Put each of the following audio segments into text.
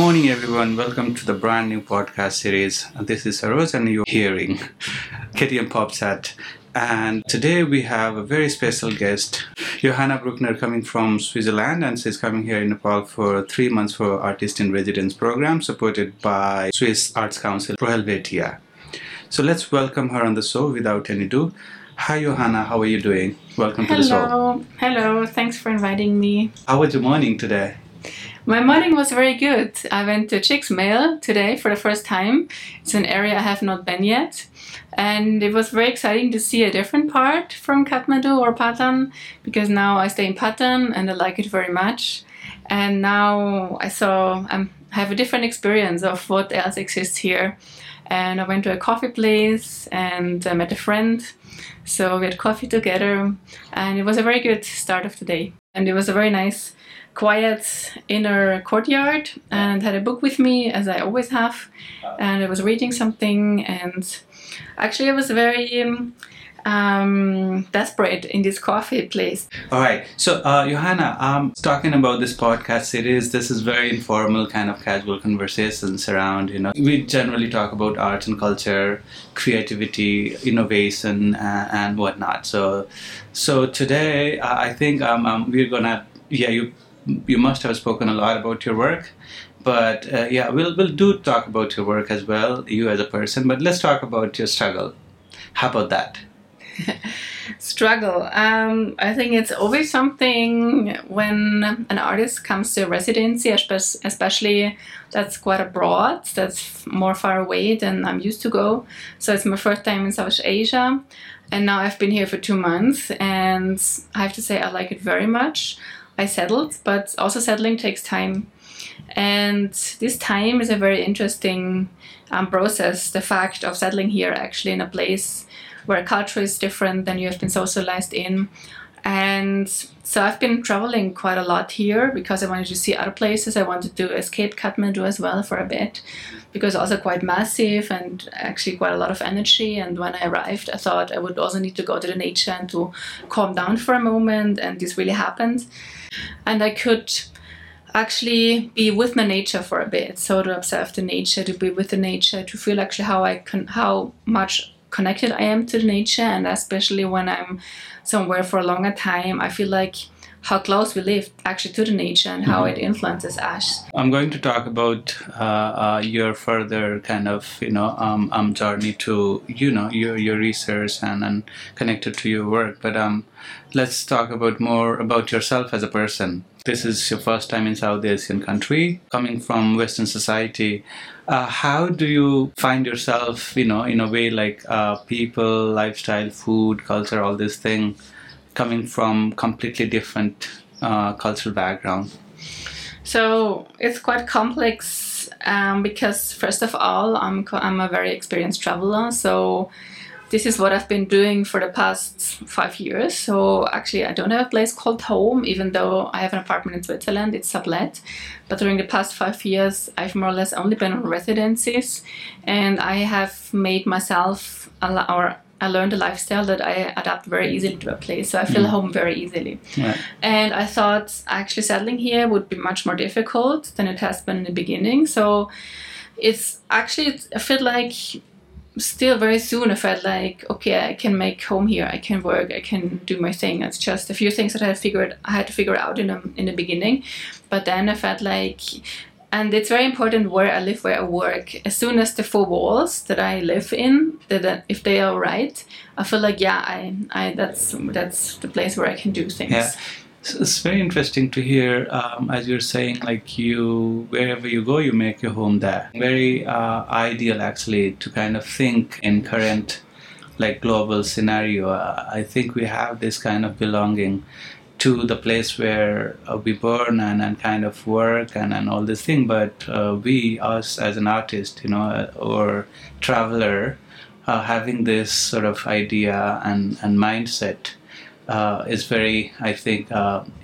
morning, everyone. Welcome to the brand new podcast series. This is Saroj, and you're hearing KTM Pop Chat. And today we have a very special guest, Johanna Bruckner, coming from Switzerland, and she's coming here in Nepal for three months for Artist in Residence program supported by Swiss Arts Council Pro Helvetia. So let's welcome her on the show without any ado. Hi, Johanna. How are you doing? Welcome Hello. to the show. Hello. Hello. Thanks for inviting me. How was your morning today? My morning was very good. I went to Chixmail today for the first time. It's an area I have not been yet. And it was very exciting to see a different part from Kathmandu or Patan because now I stay in Patan and I like it very much. And now I saw, I have a different experience of what else exists here. And I went to a coffee place and I met a friend. So we had coffee together and it was a very good start of the day. And it was a very nice quiet inner courtyard and had a book with me as I always have and I was reading something and actually I was very um, um, desperate in this coffee place. All right. So, uh, Johanna, um, talking about this podcast series, this is very informal, kind of casual conversations around, you know, we generally talk about art and culture, creativity, innovation, uh, and whatnot. So, so today, uh, I think um, um, we're gonna, yeah, you you must have spoken a lot about your work but uh, yeah we'll we'll do talk about your work as well you as a person but let's talk about your struggle. How about that? Struggle. Um, i think it's always something when an artist comes to a residency especially that's quite abroad that's more far away than i'm used to go. So it's my first time in south asia and now i've been here for two months and i have to say i like it very much I settled, but also settling takes time. And this time is a very interesting um, process. The fact of settling here actually in a place where culture is different than you have been socialized in. And so I've been traveling quite a lot here because I wanted to see other places. I wanted to escape Kathmandu as well for a bit because also quite massive and actually quite a lot of energy. And when I arrived, I thought I would also need to go to the nature and to calm down for a moment. And this really happened and I could actually be with the nature for a bit. So to observe the nature to be with the nature to feel actually how i can how much connected i am to the nature. And especially when i'm somewhere for a longer time i feel like how close we live actually to the nature and how mm-hmm. it influences us. I'm going to talk about uh, uh, your further kind of you know um, um, journey to you know your your research and, and connected to your work, but um, let's talk about more about yourself as a person. This is your first time in South Asian country, coming from Western society. Uh, how do you find yourself, you know, in a way like uh, people, lifestyle, food, culture, all this thing? Coming from completely different uh, cultural background? So it's quite complex um, because first of all, I'm I'm a very experienced traveler. So this is what I've been doing for the past five years. So actually, I don't have a place called home, even though I have an apartment in Switzerland. It's sublet. But during the past five years, I've more or less only been on residencies, and I have made myself or I learned a lifestyle that I adapt very easily to a place, so I feel mm. home very easily. Right. And I thought actually settling here would be much more difficult than it has been in the beginning. So it's actually I feel like still very soon I felt like okay I can make home here I can work I can do my thing it's just a few things that I had figured I had to figure out in the, in the beginning but then I felt like and it's very important where I live, where I work. As soon as the four walls that I live in, that if they are right, I feel like yeah, I, I that's that's the place where I can do things. Yeah. So it's very interesting to hear, um, as you're saying, like you, wherever you go, you make your home there. Very uh, ideal, actually, to kind of think in current, like global scenario. Uh, I think we have this kind of belonging to the place where uh, we burn and, and kind of work and, and all this thing but uh, we us as an artist you know uh, or traveler uh, having this sort of idea and, and mindset uh, is very i think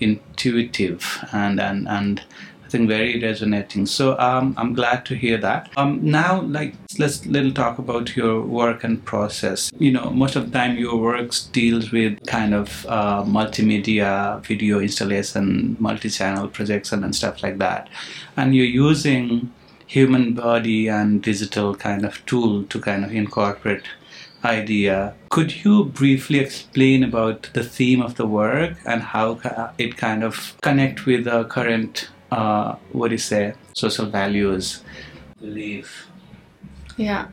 intuitive and and and I think very resonating. So um, I'm glad to hear that. Um, now, like, let's little talk about your work and process. You know, most of the time your works deals with kind of uh, multimedia, video installation, multi-channel projection, and stuff like that, and you're using human body and digital kind of tool to kind of incorporate idea. Could you briefly explain about the theme of the work and how it kind of connect with the current uh, what do you say, social values, belief. Yeah.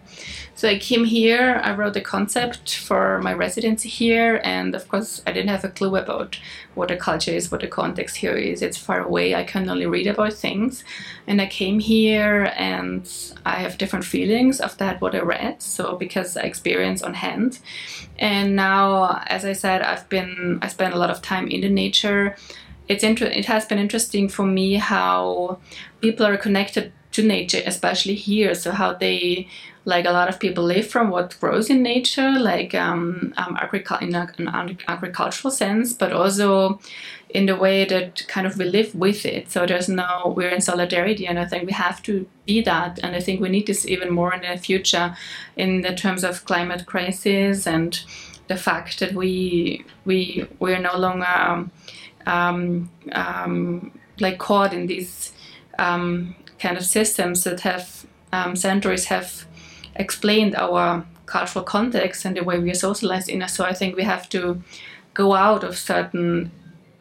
So I came here, I wrote the concept for my residency here, and of course, I didn't have a clue about what the culture is, what the context here is. It's far away, I can only read about things. And I came here, and I have different feelings of that, what I read, so because I experience on hand. And now, as I said, I've been, I spent a lot of time in the nature it's inter- it has been interesting for me how people are connected to nature, especially here. So how they like a lot of people live from what grows in nature, like um, um, agricul- in an agricultural sense, but also in the way that kind of we live with it. So there's no we're in solidarity, and I think we have to be that. And I think we need this even more in the future, in the terms of climate crisis and the fact that we we we're no longer. Um, like caught in these um, kind of systems that have um, centuries have explained our cultural context and the way we are socialized in. So I think we have to go out of certain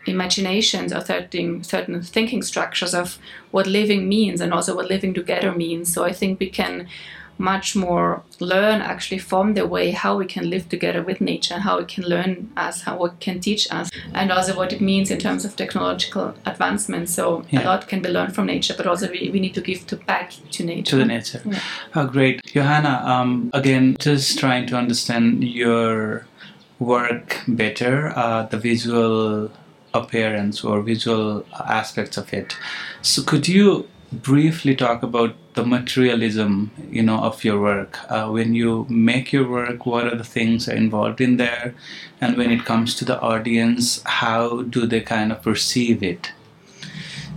imaginations or certain certain thinking structures of what living means and also what living together means. So I think we can much more learn actually from the way how we can live together with nature, how it can learn us, how it can teach us, and also what it means in terms of technological advancement. So yeah. a lot can be learned from nature, but also we, we need to give to back to nature. To the nature. Yeah. Oh, great. Johanna, um, again, just trying to understand your work better, uh, the visual appearance or visual aspects of it. So could you briefly talk about the materialism you know of your work. Uh, when you make your work what are the things are involved in there? And when it comes to the audience how do they kind of perceive it?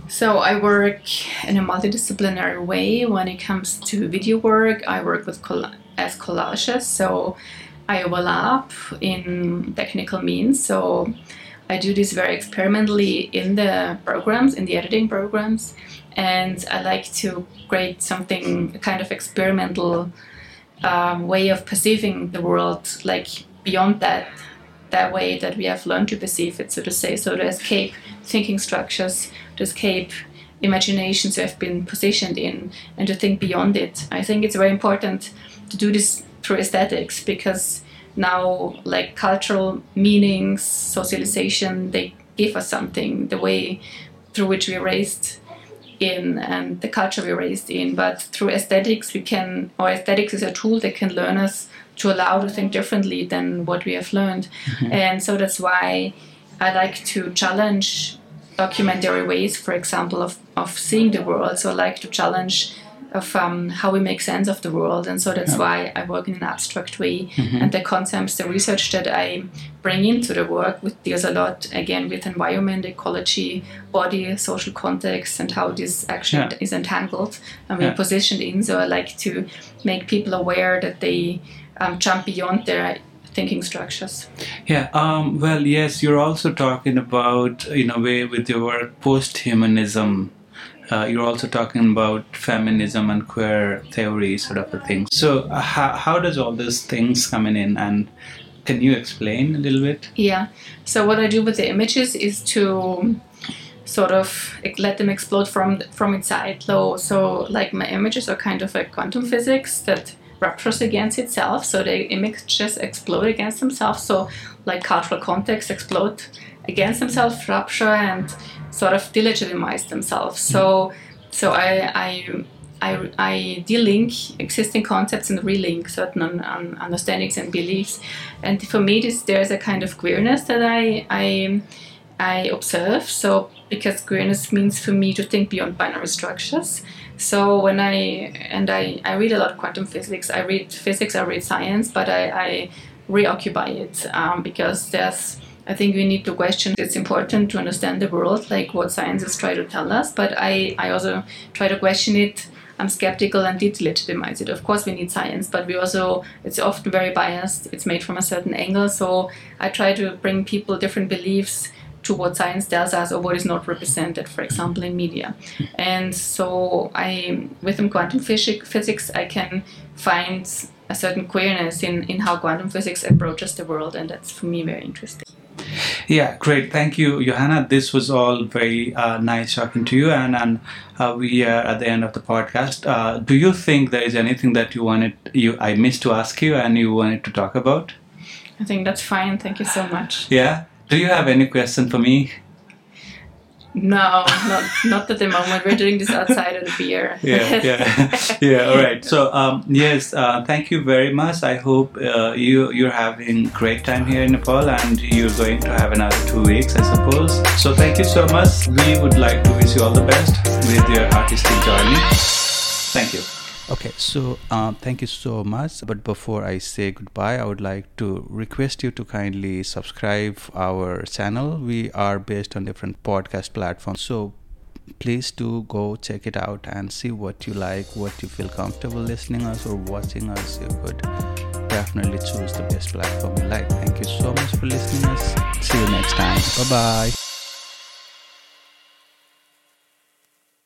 So i work in a multidisciplinary way when it comes to video work. I work with coll- as collages so i overlap in technical means. So i do this very experimentally in the programs in the editing programs and I like to create something a kind of experimental um, way of perceiving the world, like beyond that that way that we have learned to perceive it, so to say. So to escape thinking structures, to escape imaginations we have been positioned in, and to think beyond it. I think it's very important to do this through aesthetics because now, like cultural meanings, socialization, they give us something. The way through which we are raised in and the culture we're raised in. But through aesthetics, we can, or aesthetics is a tool that can learn us to allow to think differently than what we have learned. Mm-hmm. And so that's why I like to challenge documentary ways, for example, of, of seeing the world. So I like to challenge of um, how we make sense of the world. And so that's yeah. why I work in an abstract way. Mm-hmm. And the concepts, the research that I bring into the work with deals a lot again with environment, ecology, body, social context, and how this actually yeah. is entangled and we're yeah. positioned in. So I like to make people aware that they um, jump beyond their thinking structures. Yeah, um, well, yes, you're also talking about, in a way, with your work, post humanism uh, you're also talking about feminism and queer theory sort of a thing. So uh, how, how does all these things come in and can you explain a little bit? Yeah. So what i do with the images is to sort of let them explode from from inside. So, so like my images are kind of like quantum physics that ruptures against itself so the images explode against themselves so like cultural context explode against themselves rupture and sort of delegitimize themselves. So, so I, I, I, I delink existing concepts and relink certain un, un, understandings and beliefs. And for me, this there's a kind of queerness that I, I, I observe. So because queerness means for me to think beyond binary structures. So when I and I, I read a lot of quantum physics. I read physics. I read science, but I, I reoccupy it um, because there's I think we need to question. It's important to understand the world, like what scientists try to tell us, but I, I also try to question it. I'm skeptical and delegitimize it. Of course, we need science, but we also, it's often very biased. It's made from a certain angle. So I try to bring people different beliefs to what science tells us or what is not represented, for example, in media. And so I, within quantum physics, I can find a certain queerness in, in how quantum physics approaches the world, and that's for me very interesting. Yeah, great. Thank you, Johanna. This was all very uh, nice talking to you, and and uh, we are at the end of the podcast. Uh, do you think there is anything that you wanted you I missed to ask you and you wanted to talk about? I think that's fine. Thank you so much. Yeah. Do you have any question for me? No, not not at the moment. We're doing this outside of the beer. yeah, yeah, yeah. All right. So, um, yes, uh, thank you very much. I hope uh, you you're having great time here in Nepal, and you're going to have another two weeks, I suppose. So, thank you so much. We would like to wish you all the best with your artistic journey. Thank you. Okay, so um, thank you so much. But before I say goodbye, I would like to request you to kindly subscribe our channel. We are based on different podcast platforms, so please do go check it out and see what you like, what you feel comfortable listening us or watching us. You could definitely choose the best platform you like. Thank you so much for listening us. See you next time. Bye bye.